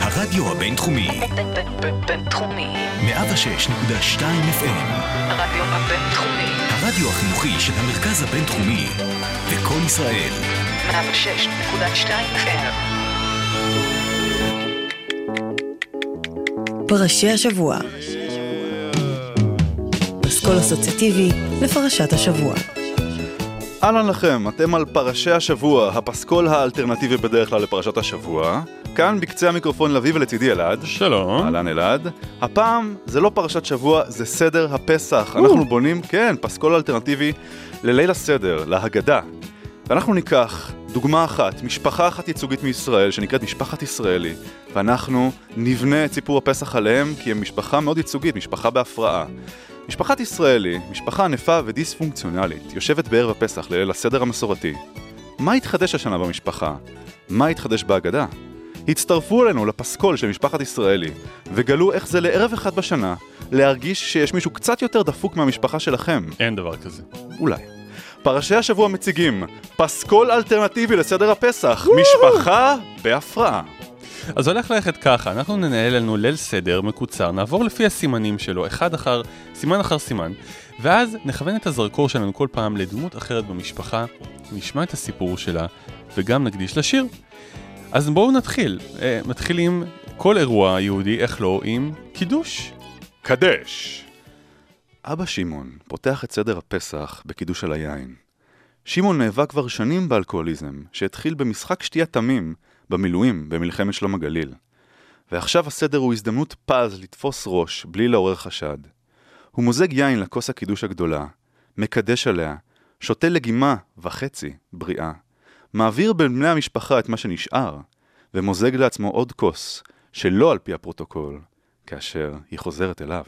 הרדיו הבינתחומי, בינתחומי. 106.2 FM, הרדיו הבינתחומי. הרדיו החינוכי של המרכז הבינתחומי, לקום ישראל, 106.2 FM. פרשי השבוע. פסקול אסוציאטיבי לפרשת השבוע. אהלן לכם, אתם על פרשי השבוע, הפסקול האלטרנטיבי בדרך כלל לפרשת השבוע. כאן בקצה המיקרופון לביא ולצידי אלעד. שלום. אהלן אלעד. הפעם זה לא פרשת שבוע, זה סדר הפסח. אנחנו בונים, כן, פסקול אלטרנטיבי לליל הסדר, להגדה. ואנחנו ניקח דוגמה אחת, משפחה אחת ייצוגית מישראל, שנקראת משפחת ישראלי, ואנחנו נבנה את סיפור הפסח עליהם, כי הם משפחה מאוד ייצוגית, משפחה בהפרעה. משפחת ישראלי, משפחה ענפה ודיספונקציונלית, יושבת בערב הפסח לליל הסדר המסורתי. מה התחדש השנה במשפחה? מה התחדש בהגדה? הצטרפו אלינו לפסקול של משפחת ישראלי, וגלו איך זה לערב אחד בשנה, להרגיש שיש מישהו קצת יותר דפוק מהמשפחה שלכם. אין דבר כזה. אולי. פרשי השבוע מציגים פסקול אלטרנטיבי לסדר הפסח, משפחה בהפרעה. אז הולך ללכת ככה, אנחנו ננהל לנו ליל סדר מקוצר, נעבור לפי הסימנים שלו, אחד אחר, סימן אחר סימן, ואז נכוון את הזרקור שלנו כל פעם לדמות אחרת במשפחה, נשמע את הסיפור שלה, וגם נקדיש לשיר. אז בואו נתחיל. אה, מתחילים כל אירוע יהודי, איך לא, עם קידוש. קדש. אבא שמעון פותח את סדר הפסח בקידוש על היין. שמעון נאבק כבר שנים באלכוהוליזם, שהתחיל במשחק שתייה תמים במילואים במלחמת שלום הגליל. ועכשיו הסדר הוא הזדמנות פז לתפוס ראש בלי לעורר חשד. הוא מוזג יין לכוס הקידוש הגדולה, מקדש עליה, שותה לגימה וחצי בריאה, מעביר בין בני המשפחה את מה שנשאר, ומוזג לעצמו עוד כוס, שלא על פי הפרוטוקול, כאשר היא חוזרת אליו.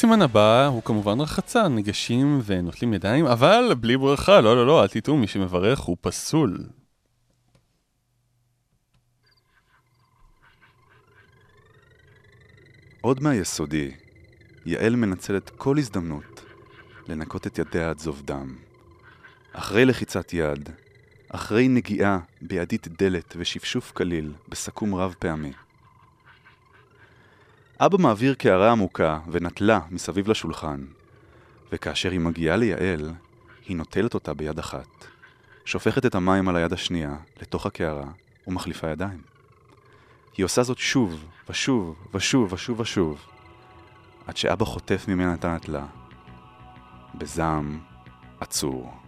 הסימן הבא הוא כמובן רחצה, ניגשים ונוטלים ידיים, אבל בלי ברכה, לא, לא, לא, אל תטעו, מי שמברך הוא פסול. עוד מהיסודי, יעל מנצלת כל הזדמנות לנקות את ידיה עד זוב דם. אחרי לחיצת יד, אחרי נגיעה בידית דלת ושפשוף קליל בסכו"ם רב פעמי, אבא מעביר קערה עמוקה ונטלה מסביב לשולחן, וכאשר היא מגיעה ליעל, היא נוטלת אותה ביד אחת, שופכת את המים על היד השנייה לתוך הקערה ומחליפה ידיים. היא עושה זאת שוב, ושוב, ושוב, ושוב, ושוב, עד שאבא חוטף ממנה את הנטלה, בזעם עצור.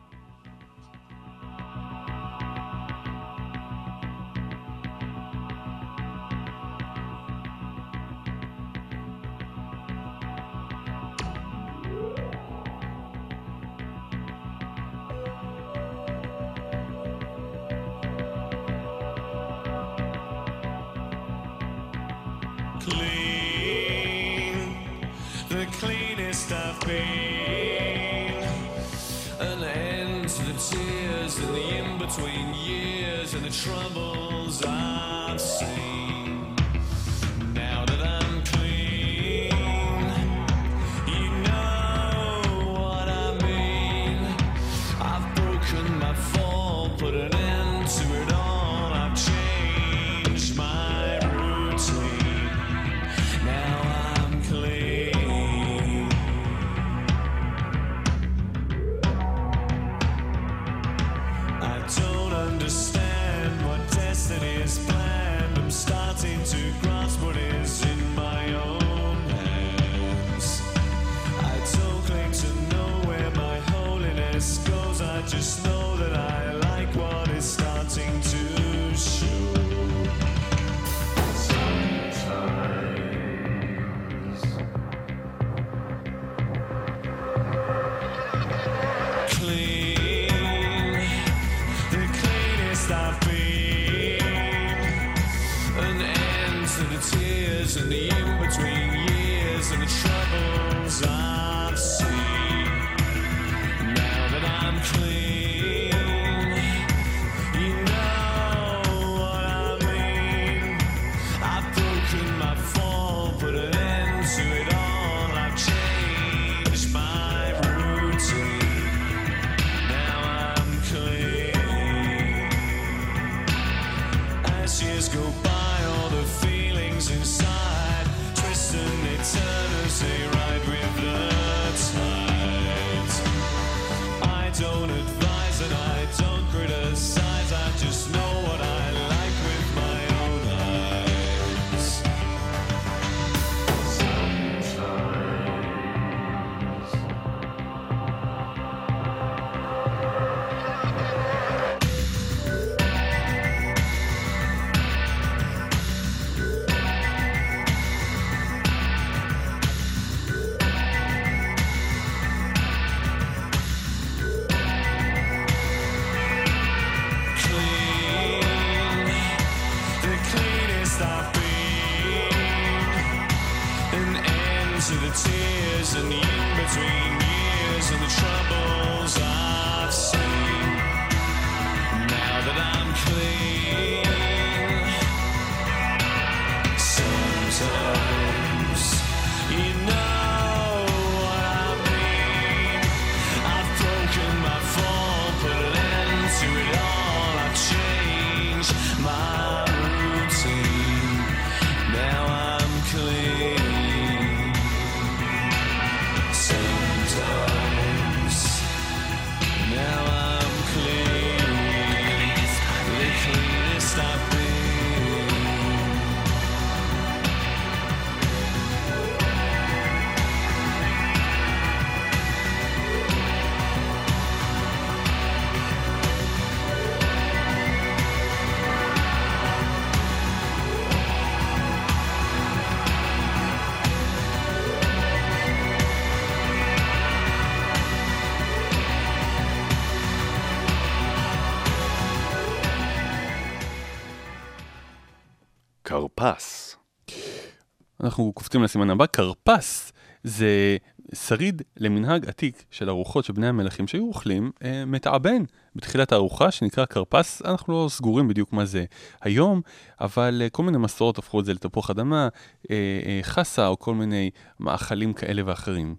קופצים לסימן הבא, כרפס זה שריד למנהג עתיק של ארוחות של בני המלכים שהיו אוכלים אה, מתעבן בתחילת הארוחה שנקרא כרפס, אנחנו לא סגורים בדיוק מה זה היום, אבל אה, כל מיני מסורות הפכו את זה לתפוח אדמה, אה, אה, חסה או כל מיני מאכלים כאלה ואחרים.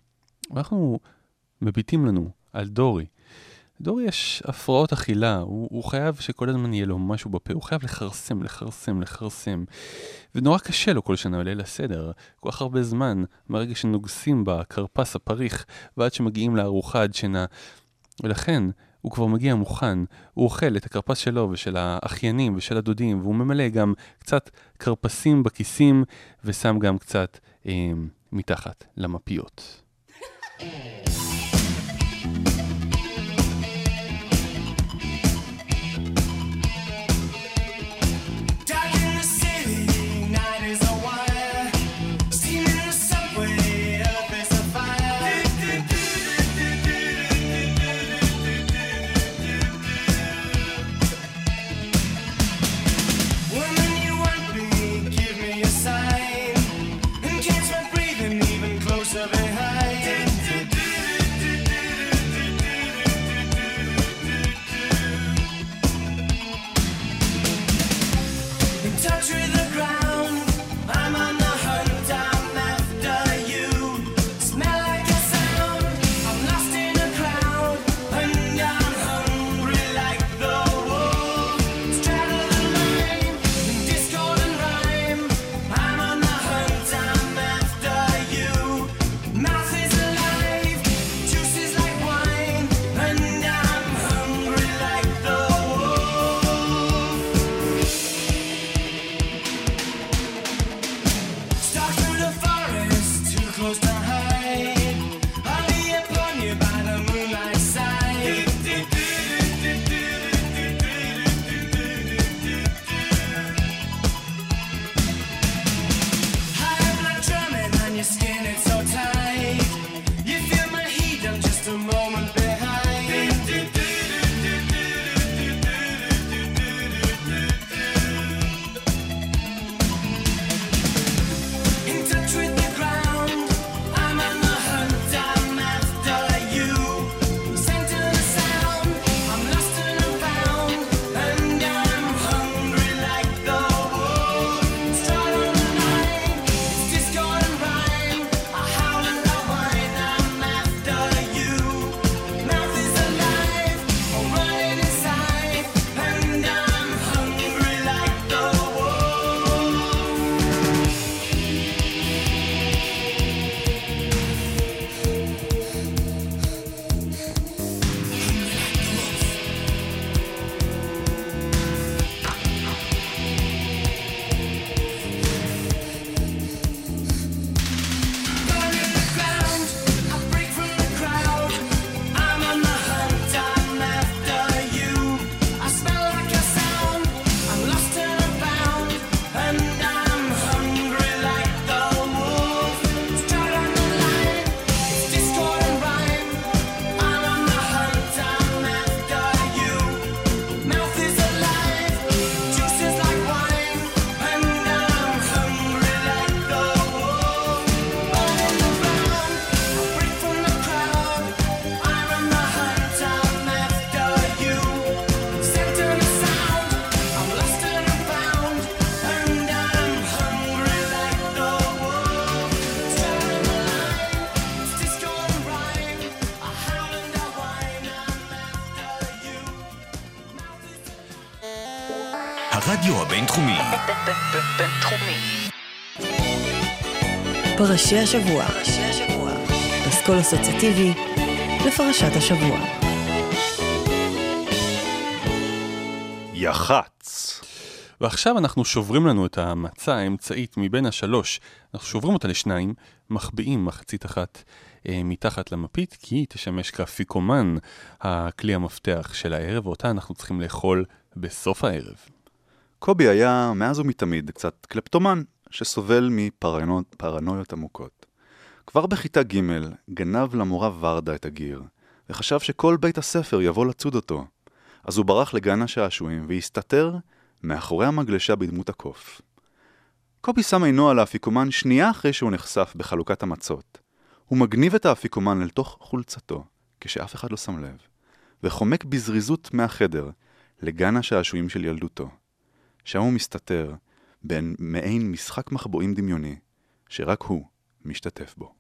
ואנחנו מביטים לנו על דורי. דורי יש הפרעות אכילה, הוא, הוא חייב שכל הזמן יהיה לו משהו בפה, הוא חייב לכרסם, לכרסם, לכרסם. ונורא קשה לו כל שנה בליל הסדר, כל כך הרבה זמן, מהרגע שנוגסים בכרפס הפריך, ועד שמגיעים לארוחה עד שינה. ולכן, הוא כבר מגיע מוכן, הוא אוכל את הכרפס שלו ושל האחיינים ושל הדודים, והוא ממלא גם קצת כרפסים בכיסים, ושם גם קצת אה, מתחת למפיות. פרשי השבוע. פסקול אסוציאטיבי לפרשת השבוע. יח"צ. ועכשיו אנחנו שוברים לנו את המצה האמצעית מבין השלוש, אנחנו שוברים אותה לשניים, מחביאים מחצית אחת אה, מתחת למפית, כי היא תשמש כאפיקומן הכלי המפתח של הערב, ואותה אנחנו צריכים לאכול בסוף הערב. קובי היה מאז ומתמיד קצת קלפטומן, שסובל מפרנויות עמוקות. כבר בכיתה ג' גנב למורה ורדה את הגיר, וחשב שכל בית הספר יבוא לצוד אותו. אז הוא ברח לגן השעשועים והסתתר מאחורי המגלשה בדמות הקוף. קובי שם עינו על האפיקומן שנייה אחרי שהוא נחשף בחלוקת המצות. הוא מגניב את האפיקומן אל תוך חולצתו, כשאף אחד לא שם לב, וחומק בזריזות מהחדר לגן השעשועים של ילדותו. שם הוא מסתתר בין מעין משחק מחבואים דמיוני, שרק הוא משתתף בו.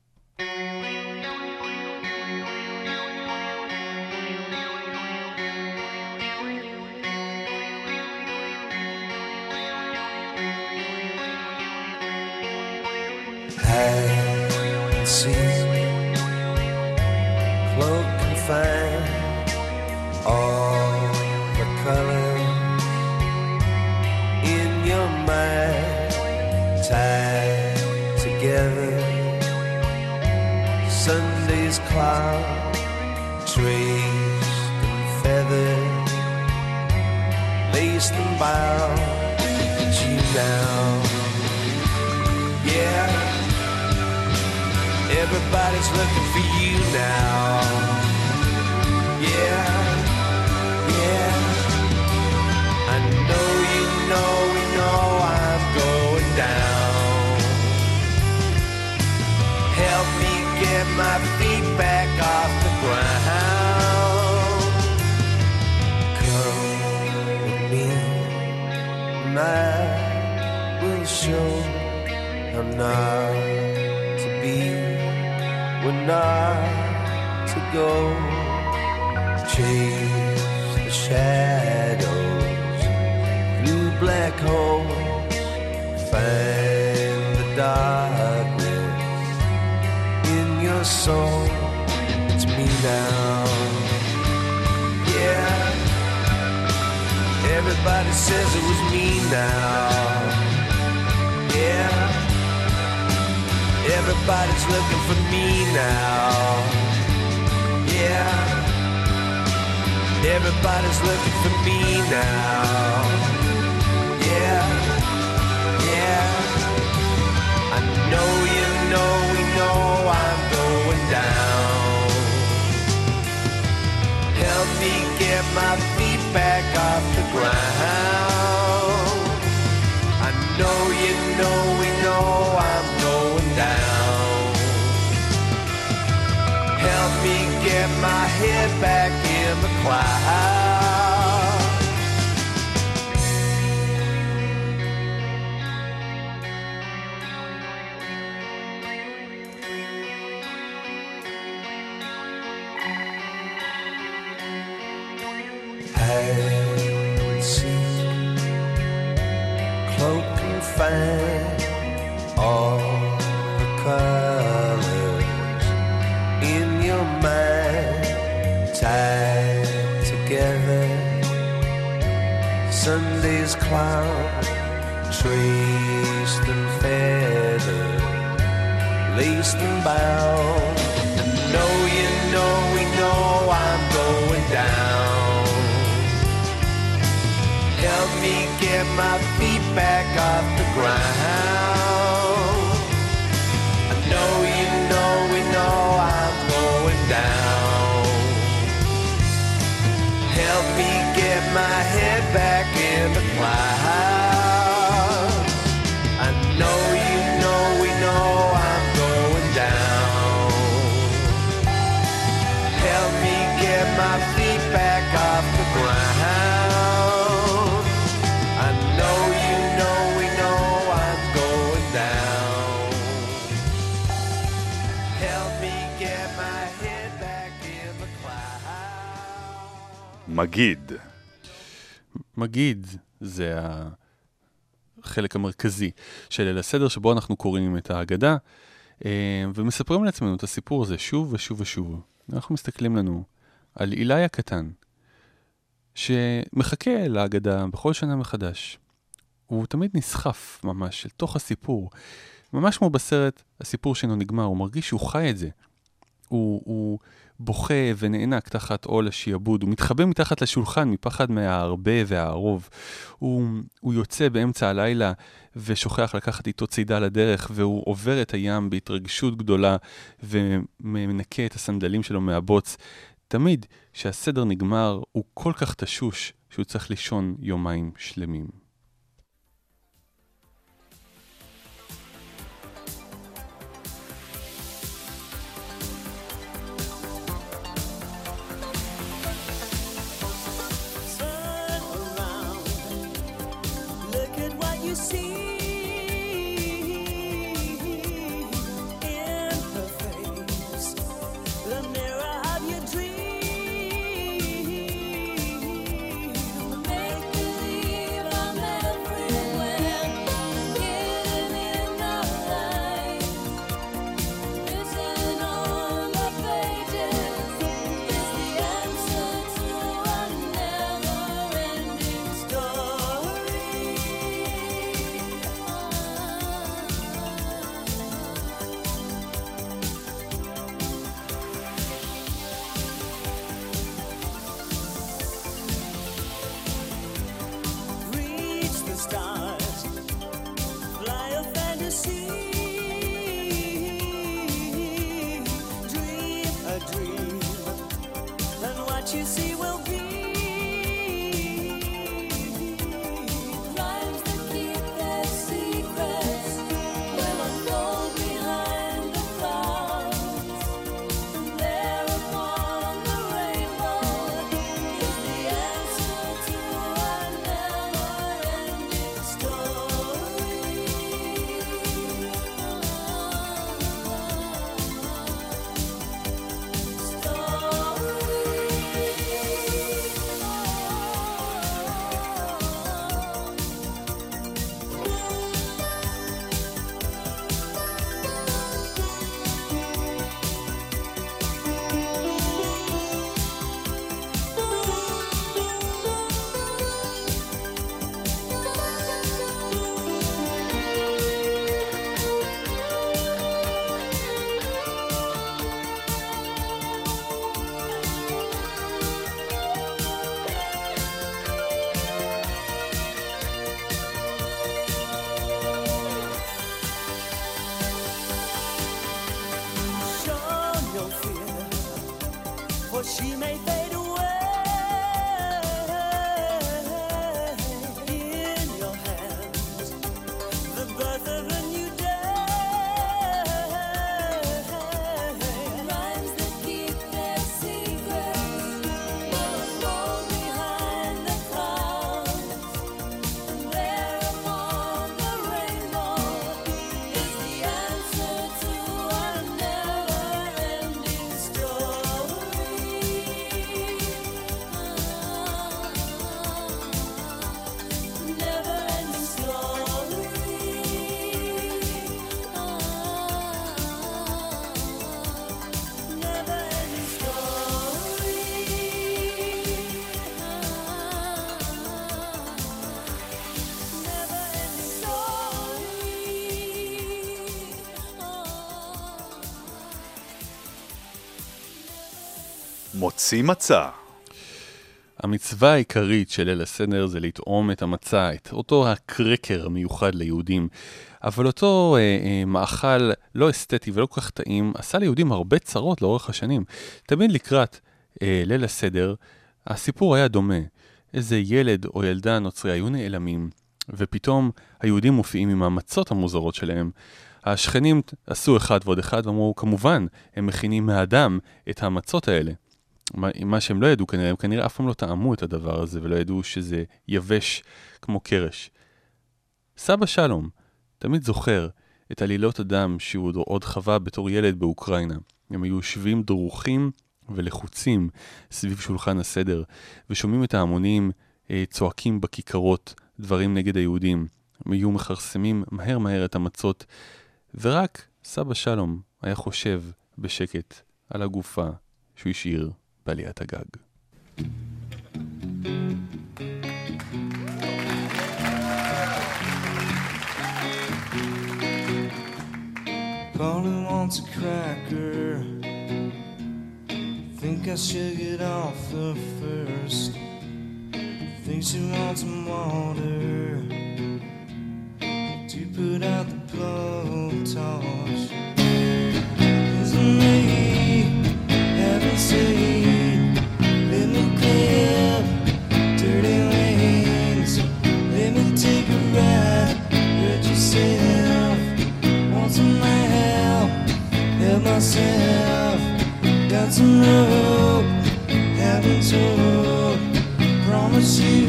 and yeah Everybody's looking for you now. And I will show how not to be when not to go. Chase the shadows through black holes. Find the darkness in your soul. It's me now. Everybody says it was me now. Yeah. Everybody's looking for me now. Yeah. Everybody's looking for me now. Yeah. Yeah. I know my feet back off the ground. I know you know we know I'm going down. Help me get my head back in the cloud. Cloud traced and feathered, laced and bound. Know you know we know I'm going down. Help me get my feet back off the ground. I know you know we know I'm going down. Help me get my head back מגיד. מגיד זה החלק המרכזי של ליל הסדר שבו אנחנו קוראים את ההגדה אה, ומספרים לעצמנו את הסיפור הזה שוב ושוב ושוב. אנחנו מסתכלים לנו על אילי הקטן שמחכה להגדה בכל שנה מחדש. הוא תמיד נסחף ממש אל תוך הסיפור, ממש כמו בסרט הסיפור שלנו נגמר, הוא מרגיש שהוא חי את זה. הוא, הוא בוכה ונאנק תחת עול השעבוד, הוא מתחבא מתחת לשולחן מפחד מההרבה והערוב. הוא, הוא יוצא באמצע הלילה ושוכח לקחת איתו צידה לדרך, והוא עובר את הים בהתרגשות גדולה ומנקה את הסנדלים שלו מהבוץ. תמיד כשהסדר נגמר, הוא כל כך תשוש שהוא צריך לישון יומיים שלמים. see מוציא מצה. המצווה העיקרית של ליל הסדר זה לטעום את המצה, את אותו הקרקר המיוחד ליהודים. אבל אותו אה, אה, מאכל לא אסתטי ולא כל כך טעים, עשה ליהודים הרבה צרות לאורך השנים. תמיד לקראת אה, ליל הסדר, הסיפור היה דומה. איזה ילד או ילדה נוצרי היו נעלמים, ופתאום היהודים מופיעים עם המצות המוזרות שלהם. השכנים עשו אחד ועוד אחד ואמרו, כמובן, הם מכינים מהאדם את המצות האלה. מה, מה שהם לא ידעו כנראה, הם כנראה אף פעם לא טעמו את הדבר הזה ולא ידעו שזה יבש כמו קרש. סבא שלום תמיד זוכר את עלילות הדם שהוא עוד- חווה בתור ילד באוקראינה. הם היו יושבים דרוכים ולחוצים סביב שולחן הסדר, ושומעים את ההמונים אה, צועקים בכיכרות דברים נגד היהודים. הם היו מכרסמים מהר מהר את המצות, ורק סבא שלום היה חושב בשקט על הגופה שהוא השאיר בעליית הגג. Polly wants a cracker. Think I should get off the first. Think she wants some water to put out the blowtorch. Isn't me having said, Take a ride. Hurt yourself. Want some help? Help myself. Got some rope. Haven't told. Promise you.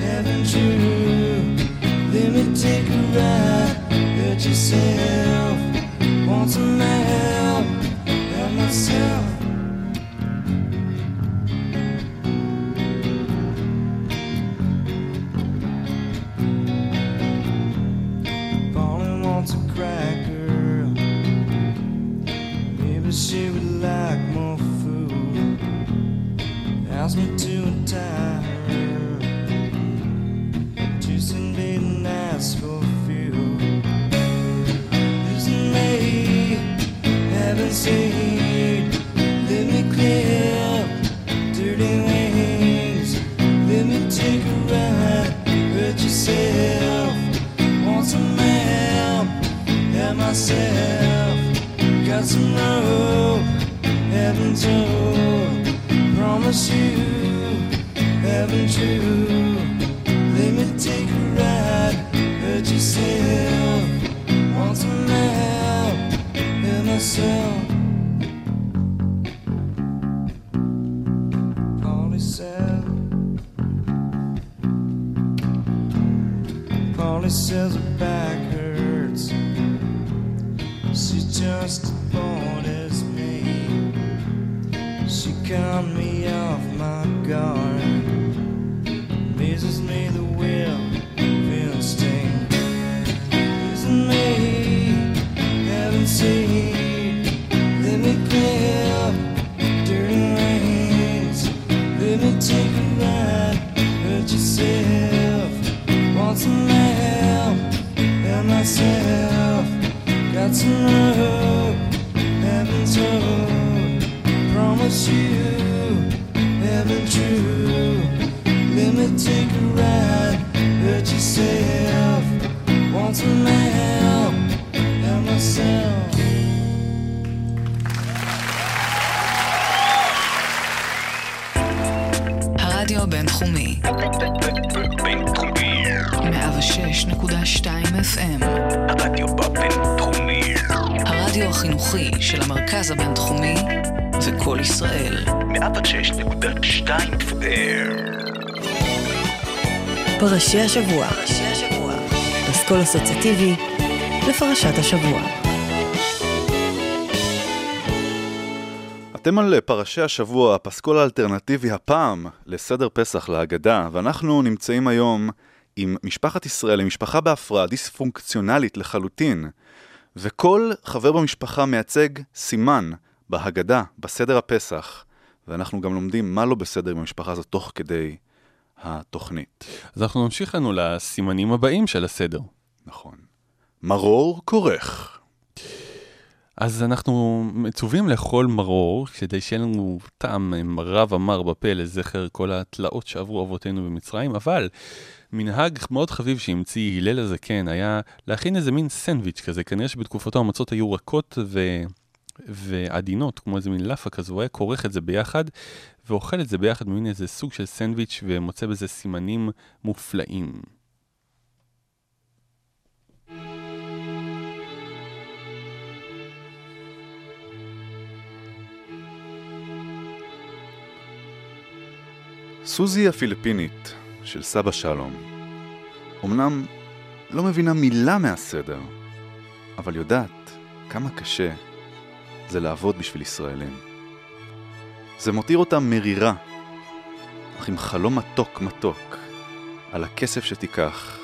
Haven't true. Let me take a ride. Hurt yourself. Want some help? Help myself. drives me to a time. Jason didn't ask for fuel. Losing me, heaven's sake, let me clear. פרשי השבוע. פסקול אסוציאטיבי לפרשת השבוע. אתם על פרשי השבוע, הפסקול האלטרנטיבי הפעם לסדר פסח להגדה, ואנחנו נמצאים היום עם משפחת ישראל, משפחה בהפרעה דיספונקציונלית לחלוטין, וכל חבר במשפחה מייצג סימן בהגדה, בסדר הפסח, ואנחנו גם לומדים מה לא בסדר עם המשפחה הזאת תוך כדי התוכנית. אז אנחנו נמשיך לנו לסימנים הבאים של הסדר. נכון. מרור כורך. אז אנחנו מצווים לאכול מרור, כדי שיהיה לנו טעם רב אמר בפה לזכר כל התלאות שעברו אבותינו במצרים, אבל מנהג מאוד חביב שהמציא הלל הזקן היה להכין איזה מין סנדוויץ' כזה, כנראה שבתקופתו המצות היו רכות ו... ועדינות, כמו איזה מין לאפה כזו, הוא היה כורך את זה ביחד, ואוכל את זה ביחד במין איזה סוג של סנדוויץ', ומוצא בזה סימנים מופלאים. סוזי הפיליפינית של סבא שלום אמנם לא מבינה מילה מהסדר, אבל יודעת כמה קשה זה לעבוד בשביל ישראלים. זה מותיר אותה מרירה, אך עם חלום מתוק מתוק על הכסף שתיקח,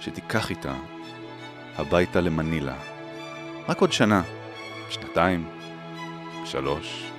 שתיקח איתה הביתה למנילה. רק עוד שנה, שנתיים, שלוש.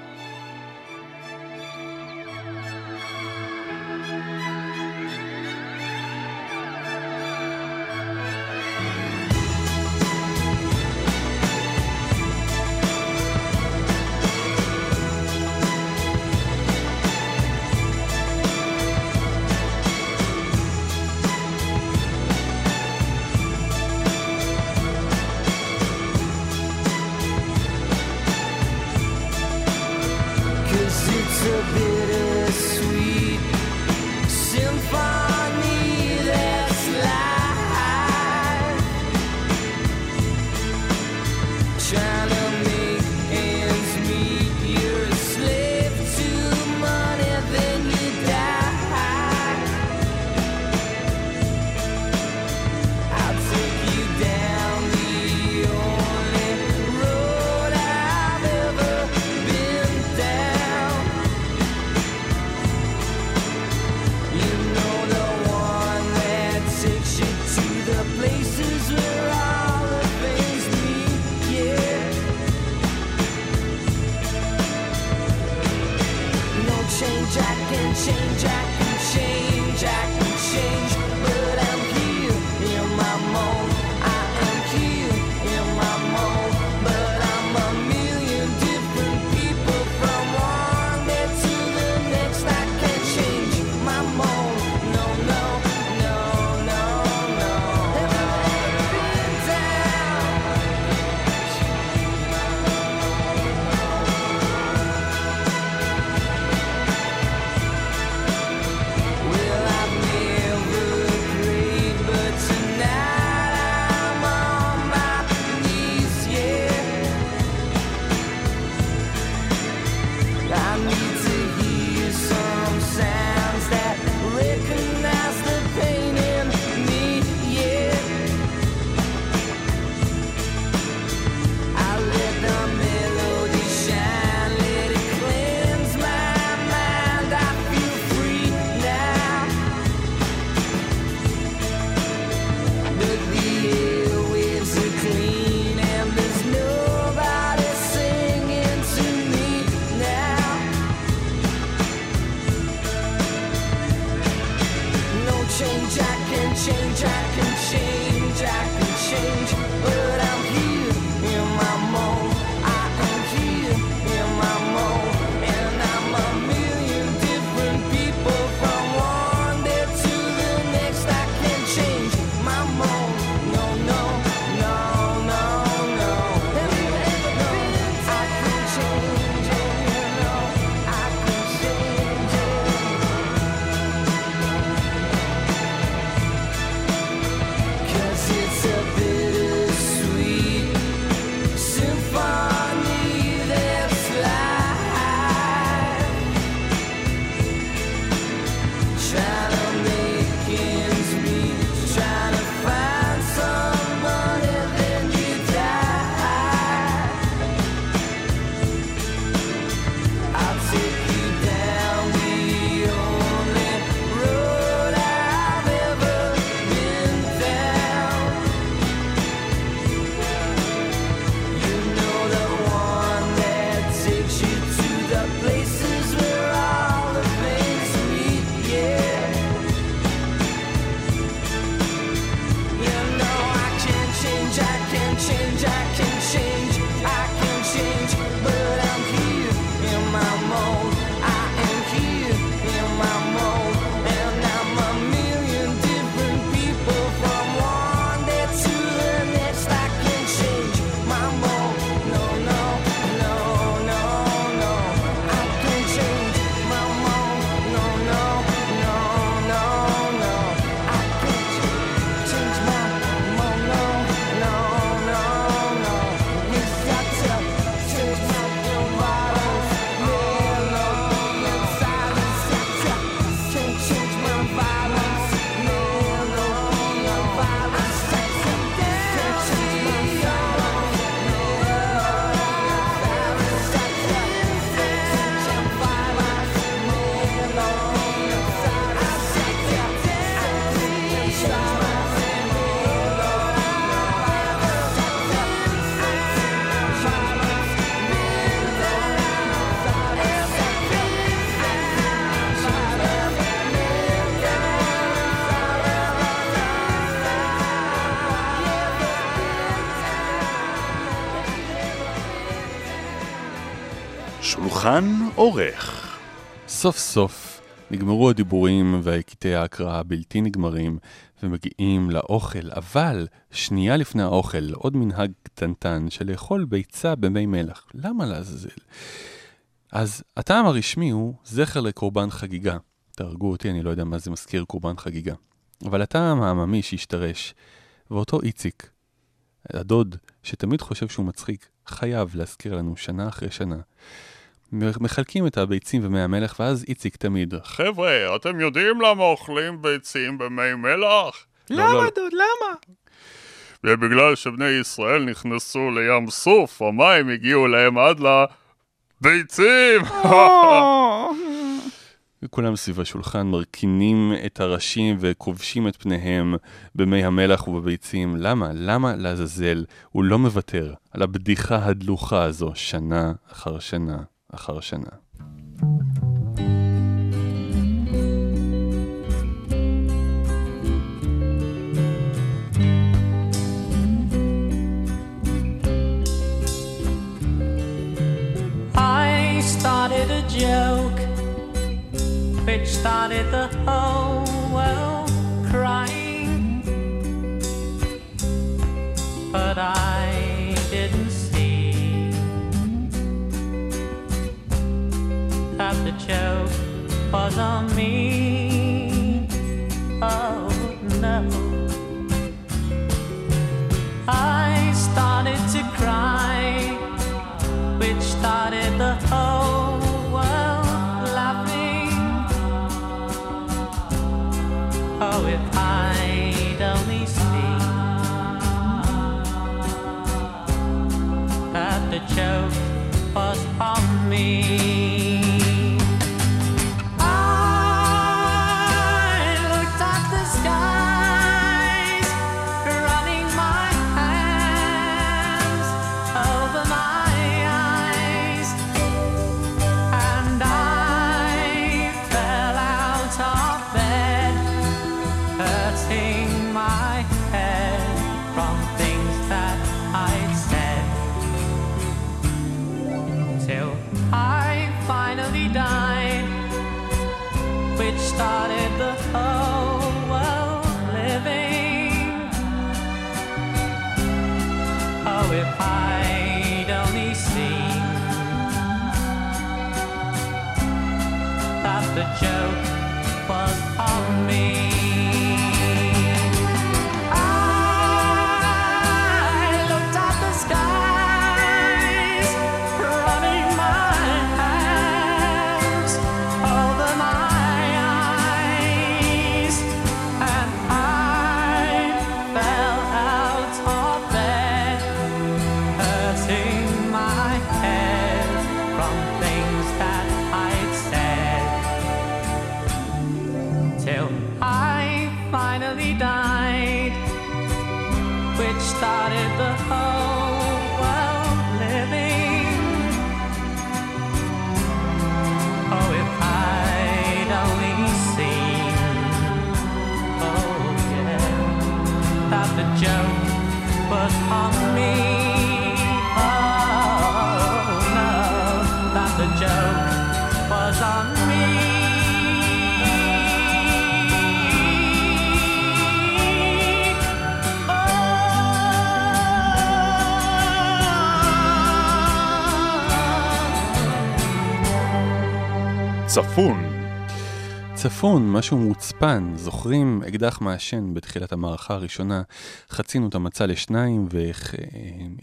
עורך. סוף סוף נגמרו הדיבורים והקטעי ההקראה הבלתי נגמרים ומגיעים לאוכל, אבל שנייה לפני האוכל, עוד מנהג קטנטן של לאכול ביצה במי מלח. למה לעזאזל? אז הטעם הרשמי הוא זכר לקורבן חגיגה. תהרגו אותי, אני לא יודע מה זה מזכיר קורבן חגיגה. אבל הטעם העממי שהשתרש, ואותו איציק, הדוד שתמיד חושב שהוא מצחיק, חייב להזכיר לנו שנה אחרי שנה. מחלקים את הביצים ומי המלח, ואז איציק תמיד, חבר'ה, אתם יודעים למה אוכלים ביצים במי מלח? למה, דוד, למה? זה בגלל שבני ישראל נכנסו לים סוף, המים הגיעו להם עד לביצים! וכולם סביב השולחן מרכינים את הראשים וכובשים את פניהם במי המלח ובביצים. למה? למה לעזאזל הוא לא מוותר על הבדיחה הדלוחה הזו שנה אחר שנה אחר שנה? I started a joke which started the whole world crying. But I the joke was on me. Oh no. I show. צפון. צפון, משהו מוצפן, זוכרים אקדח מעשן בתחילת המערכה הראשונה, חצינו את המצע לשניים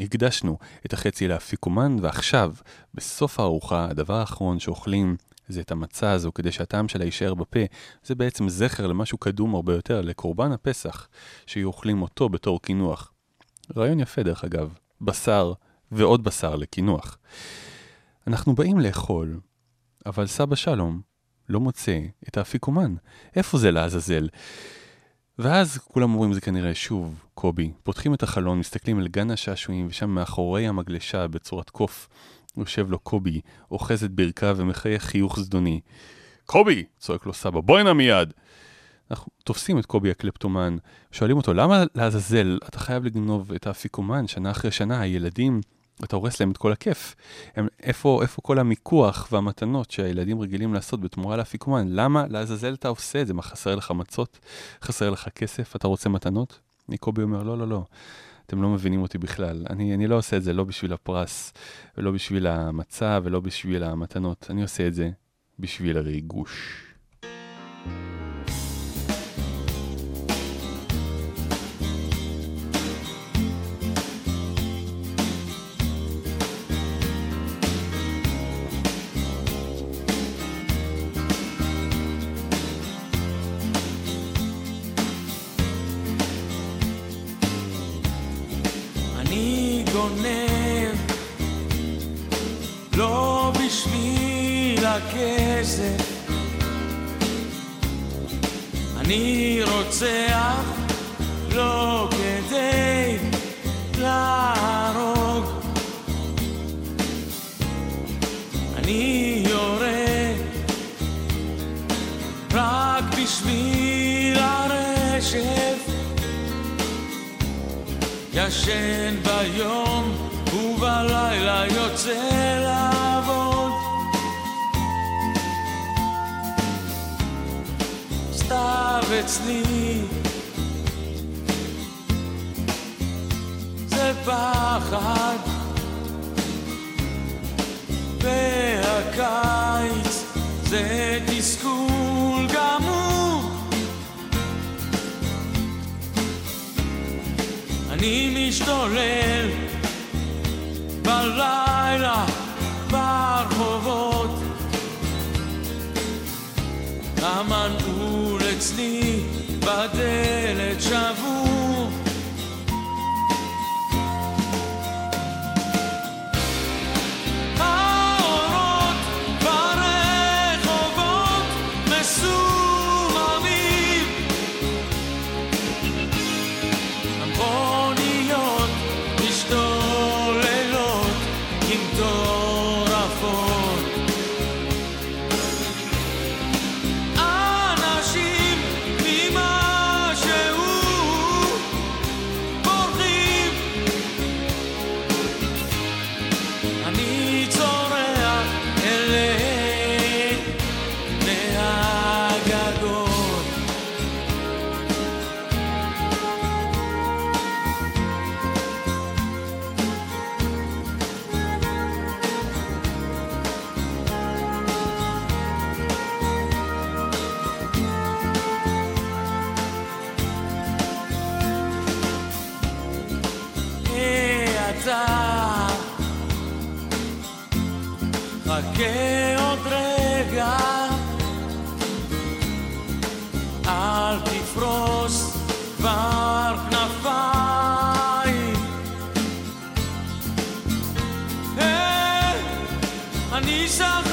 והקדשנו את החצי לאפיקומן, ועכשיו, בסוף הארוחה, הדבר האחרון שאוכלים זה את המצה הזו כדי שהטעם שלה יישאר בפה, זה בעצם זכר למשהו קדום הרבה יותר, לקורבן הפסח, שיהיו אוכלים אותו בתור קינוח. רעיון יפה דרך אגב, בשר ועוד בשר לקינוח. אנחנו באים לאכול, אבל סבא שלום לא מוצא את האפיקומן. איפה זה לעזאזל? ואז כולם אומרים זה כנראה שוב, קובי. פותחים את החלון, מסתכלים על גן השעשועים, ושם מאחורי המגלשה בצורת קוף, יושב לו קובי, אוחז את ברכיו ומחייך חיוך זדוני. קובי! צועק לו סבא, בוא הנה מיד! אנחנו תופסים את קובי הקלפטומן, שואלים אותו, למה לעזאזל אתה חייב לגנוב את האפיקומן שנה אחרי שנה, הילדים, אתה הורס להם את כל הכיף. הם, איפה, איפה כל המיקוח והמתנות שהילדים רגילים לעשות בתמורה לאפיקומן? למה לעזאזל אתה עושה את זה? מה, חסר לך מצות? חסר לך כסף? אתה רוצה מתנות? קובי אומר, לא, לא, לא. אתם לא מבינים אותי בכלל. אני, אני לא עושה את זה לא בשביל הפרס, ולא בשביל המצה, ולא בשביל המתנות. אני עושה את זה בשביל הריגוש. אני הכסף. אני רוצח לא כדי להרוג. אני יורה רק בשביל הרשף. ישן ביום ובלילה יוצא לעבוד סתיו אצלי זה פחד. והקיץ זה תסכול גמור. אני משתולל בלילה בדלת אני סך הכל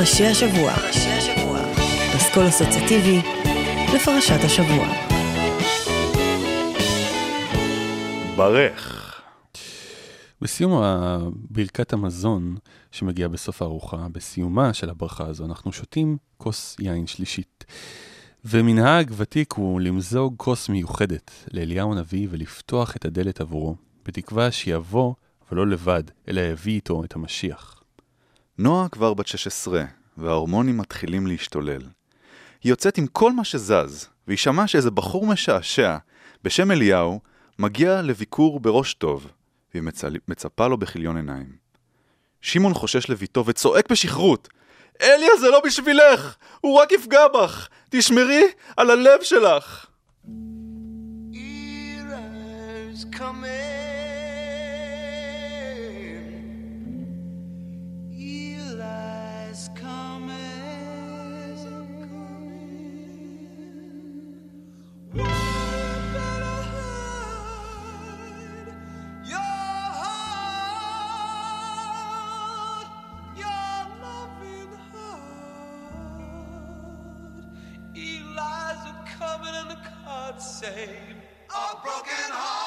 פרשי השבוע. פסקול אסוציאטיבי לפרשת השבוע. ברך. בסיום ברכת המזון שמגיעה בסוף הארוחה, בסיומה של הברכה הזו, אנחנו שותים כוס יין שלישית. ומנהג ותיק הוא למזוג כוס מיוחדת לאליהו הנביא ולפתוח את הדלת עבורו, בתקווה שיבוא, אבל לא לבד, אלא יביא איתו את המשיח. נועה כבר בת 16, וההורמונים מתחילים להשתולל. היא יוצאת עם כל מה שזז, והיא שמעה שאיזה בחור משעשע, בשם אליהו, מגיע לביקור בראש טוב, והיא מצ... מצפה לו בכיליון עיניים. שמעון חושש לביתו וצועק בשכרות, אליה זה לא בשבילך! הוא רק יפגע בך! תשמרי על הלב שלך! Coming. Say a broken heart.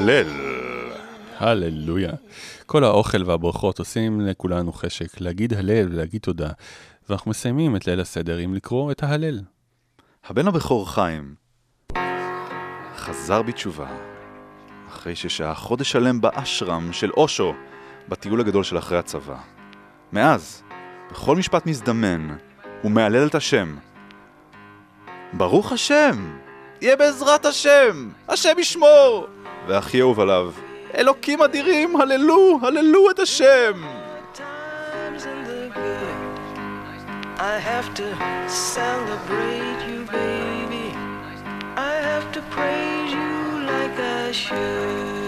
הלל. הללויה. כל האוכל והברכות עושים לכולנו חשק להגיד הלל ולהגיד תודה, ואנחנו מסיימים את ליל הסדר עם לקרוא את ההלל. הבן הבכור חיים חזר בתשובה אחרי ששהה חודש שלם באשרם של אושו בטיול הגדול של אחרי הצבא. מאז, בכל משפט מזדמן, הוא מהלל את השם. ברוך השם! יהיה בעזרת השם! השם ישמור! והכי אהוב עליו, אלוקים אדירים, הללו, הללו את השם! I have to celebrate you, baby. I have to praise you like I should.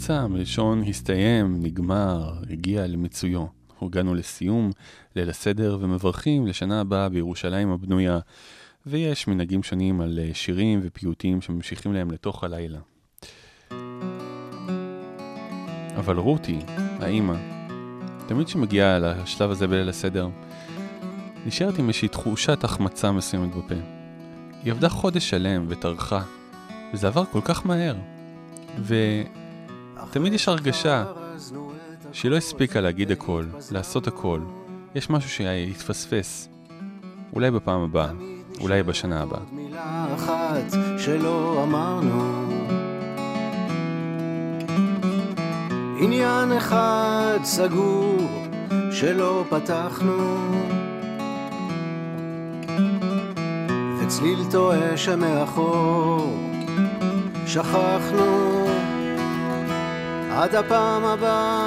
נרצה מלשון הסתיים, נגמר, הגיע למיצויו. אנחנו הגענו לסיום ליל הסדר ומברכים לשנה הבאה בירושלים הבנויה, ויש מנהגים שונים על אה, שירים ופיוטים שממשיכים להם לתוך הלילה. אבל רותי, האימא, תמיד כשמגיעה לשלב הזה בליל הסדר, נשארת עם איזושהי תחושת החמצה מסוימת בפה. היא עבדה חודש שלם וטרחה, וזה עבר כל כך מהר. ותמיד יש הרגשה שהיא לא הספיקה להגיד הכל, לעשות הכל. יש משהו שהתפספס. אולי בפעם הבאה, אולי בשנה הבאה. עניין אחד סגור שלא פתחנו וצליל טועה שמאחור שכחנו עד הפעם הבאה.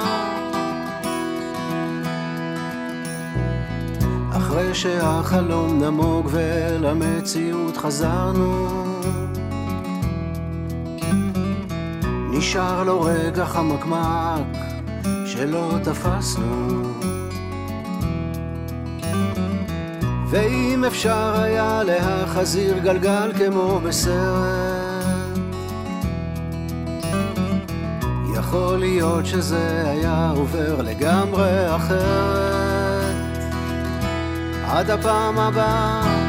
אחרי שהחלום נמוג ואל המציאות חזרנו נשאר לו רגע חמקמק שלא תפסנו. ואם אפשר היה להחזיר גלגל כמו בסרט יכול להיות שזה היה עובר לגמרי אחרת. עד הפעם הבאה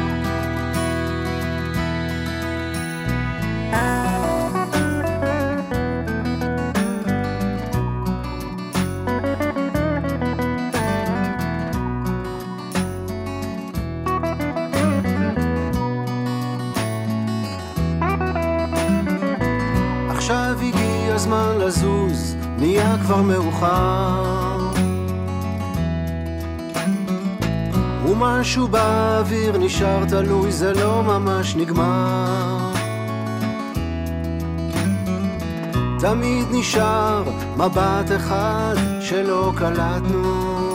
מאוחר. ומשהו באוויר נשאר תלוי, זה לא ממש נגמר. תמיד נשאר מבט אחד שלא קלטנו.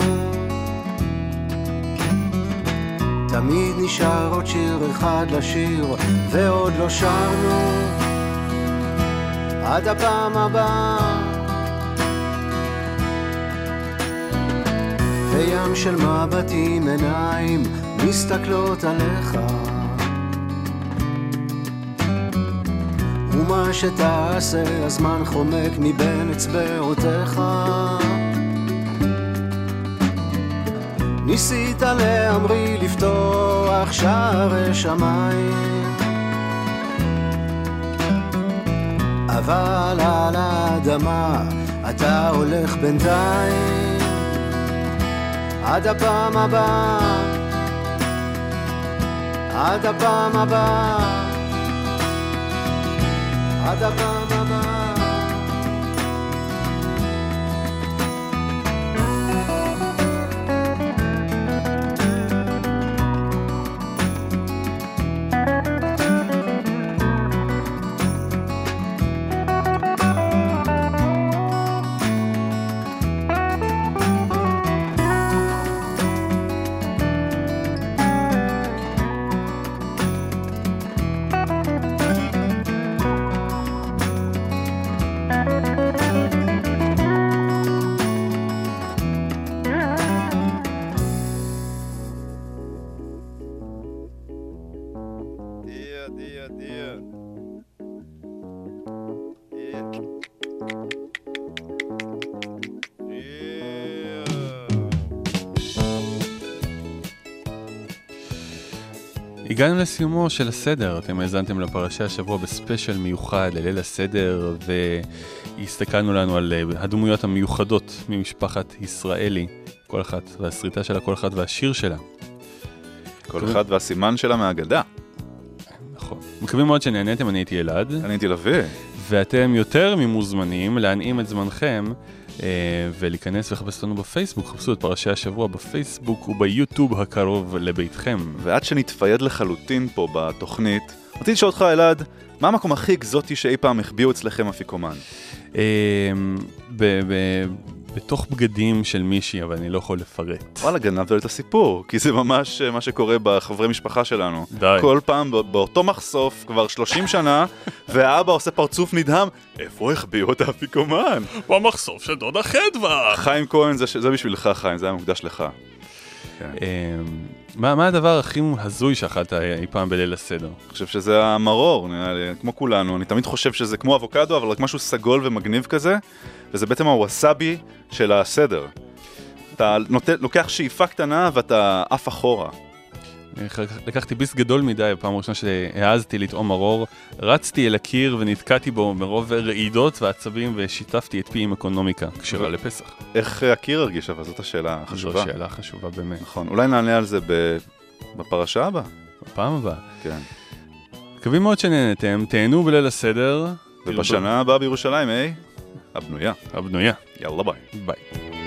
תמיד נשאר עוד שיר אחד לשיר, ועוד לא שרנו. עד הפעם הבאה. וים של מבטים עיניים מסתכלות עליך. ומה שתעשה הזמן חומק מבין אצבעותיך. ניסית להמריא לפתוח שערי שמיים אבל על האדמה אתה הולך בינתיים עד הפעם הבאה, עד הפעם הבאה, עד הפעם הגענו לסיומו של הסדר, אתם האזנתם לפרשה השבוע בספיישל מיוחד לליל הסדר, והסתכלנו לנו על אה, הדמויות המיוחדות ממשפחת ישראלי, כל אחת והסריטה שלה, כל אחת והשיר שלה. כל אחד והסימן שלה מהאגדה. נכון. מקווים מאוד שנהניתם, אני הייתי אלעד. אני הייתי לביא. ואתם יותר ממוזמנים להנעים את זמנכם ולהיכנס ולחפש אותנו בפייסבוק, חפשו את פרשי השבוע בפייסבוק וביוטיוב הקרוב לביתכם. ועד שנתפייד לחלוטין פה בתוכנית, רציתי לשאול אותך, אלעד, מה המקום הכי אקזוטי שאי פעם החביאו אצלכם אפיקומן? בתוך בגדים של מישהי, אבל אני לא יכול לפרט. וואלה, גנבת את הסיפור, כי זה ממש אה, מה שקורה בחברי משפחה שלנו. די. כל פעם באותו מחשוף, כבר 30 שנה, והאבא עושה פרצוף נדהם, איפה החביאו את האפיקומן? במחשוף של דודה חדווה! חיים כהן, זה, זה בשבילך, חיים, זה היה מוקדש לך. אה, מה מה הדבר הכי הזוי שאכלת אי פעם בליל הסדר? אני חושב שזה המרור, נראה לי, כמו כולנו. אני תמיד חושב שזה כמו אבוקדו, אבל רק משהו סגול ומגניב כזה, וזה בעצם הווסאבי של הסדר. אתה נוטה, לוקח שאיפה קטנה ואתה עף אחורה. לקחתי ביס גדול מדי בפעם הראשונה שהעזתי לטעום מרור, רצתי אל הקיר ונתקעתי בו מרוב רעידות ועצבים ושיתפתי את פי עם אקונומיקה, כשרה לפסח. איך הקיר הרגיש, אבל זאת השאלה החשובה. זו שאלה חשובה באמת. נכון, אולי נענה על זה. בפרשה הבאה. בפעם הבאה. כן. מקווים מאוד שנהנתם, תהנו בליל הסדר. ובשנה הבאה בירושלים, היי? הבנויה. הבנויה. יאללה ביי. ביי.